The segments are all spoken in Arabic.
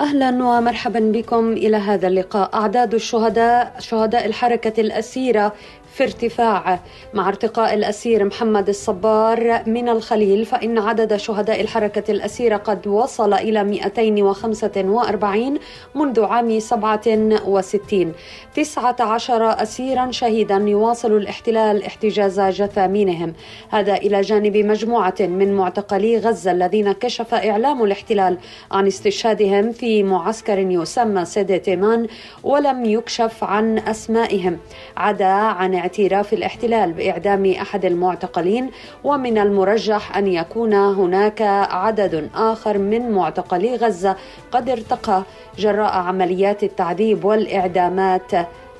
أهلا ومرحبا بكم إلى هذا اللقاء. أعداد الشهداء شهداء الحركة الأسيرة في ارتفاع. مع ارتقاء الأسير محمد الصبار من الخليل فإن عدد شهداء الحركة الأسيرة قد وصل إلى 245 منذ عام 67 19 أسيرا شهيدا يواصل الاحتلال احتجاز جثامينهم. هذا إلى جانب مجموعة من معتقلي غزة الذين كشف إعلام الاحتلال عن استشهادهم في معسكر يسمى سيدي تيمان ولم يكشف عن أسمائهم عدا عن اعتراف الاحتلال بإعدام أحد المعتقلين ومن المرجح أن يكون هناك عدد آخر من معتقلي غزة قد ارتقى جراء عمليات التعذيب والإعدامات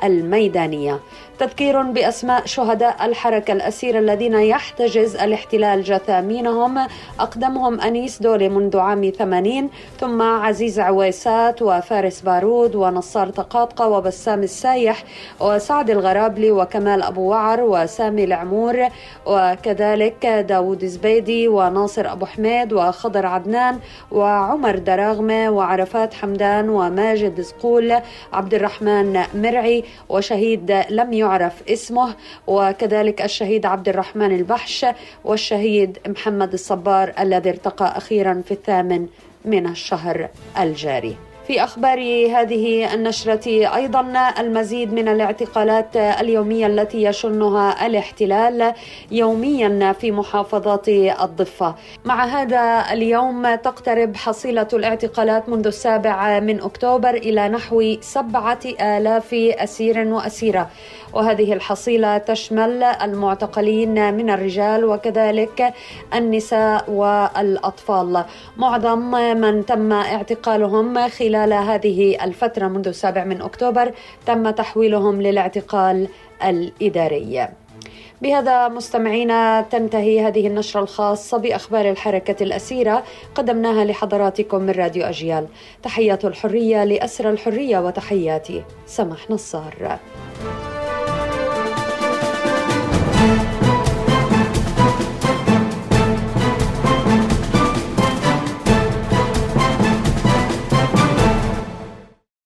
الميدانية. تذكير بأسماء شهداء الحركة الأسيرة الذين يحتجز الاحتلال جثامينهم. أقدمهم أنيس دولي منذ عام 80 ثم عزيز عويسات وفارس بارود ونصار تقاطقة وبسام السايح وسعد الغرابلي وكمال أبو وعر وسامي العمور وكذلك داود زبيدي وناصر أبو حميد وخضر عدنان وعمر دراغمة وعرفات حمدان وماجد زقول عبد الرحمن مرعي وشهيد لم يعرف اسمه وكذلك الشهيد عبد الرحمن البحش والشهيد محمد الصبار الذي ارتقى أخيرا في الثامن من الشهر الجاري. في أخبار هذه النشرة أيضا المزيد من الاعتقالات اليومية التي يشنها الاحتلال يوميا في محافظات الضفة. مع هذا اليوم تقترب حصيلة الاعتقالات منذ السابع من أكتوبر إلى نحو سبعة آلاف أسير وأسيرة. وهذه الحصيلة تشمل المعتقلين من الرجال وكذلك النساء والأطفال. معظم من تم اعتقالهم خلال هذه الفترة منذ السابع من أكتوبر تم تحويلهم للاعتقال الإداري. بهذا مستمعينا تنتهي هذه النشرة الخاصة بأخبار الحركة الأسيرة قدمناها لحضراتكم من راديو أجيال. تحيات الحرية لأسر الحرية وتحياتي سمح نصار.